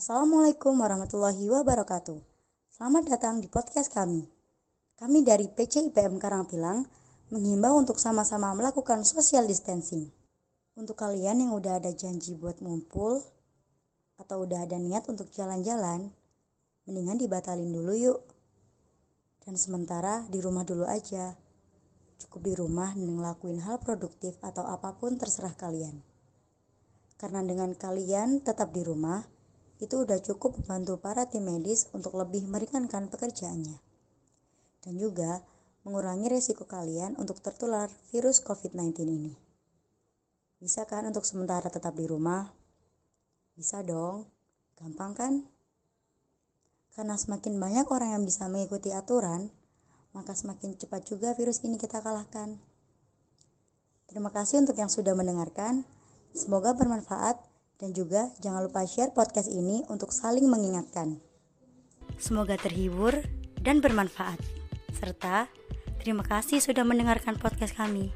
Assalamualaikum warahmatullahi wabarakatuh. Selamat datang di podcast kami. Kami dari PC IPM Karangpilang menghimbau untuk sama-sama melakukan social distancing. Untuk kalian yang udah ada janji buat ngumpul atau udah ada niat untuk jalan-jalan, mendingan dibatalin dulu yuk. Dan sementara di rumah dulu aja. Cukup di rumah dan ngelakuin hal produktif atau apa pun terserah kalian. Karena dengan kalian tetap di rumah, itu udah cukup membantu para tim medis untuk lebih meringankan pekerjaannya. Dan juga mengurangi resiko kalian untuk tertular virus COVID-19 ini. Bisa kan untuk sementara tetap di rumah? Bisa dong, gampang kan? Karena semakin banyak orang yang bisa mengikuti aturan, maka semakin cepat juga virus ini kita kalahkan. Terima kasih untuk yang sudah mendengarkan. Semoga bermanfaat dan juga jangan lupa share podcast ini untuk saling mengingatkan. Semoga terhibur dan bermanfaat. Serta terima kasih sudah mendengarkan podcast kami.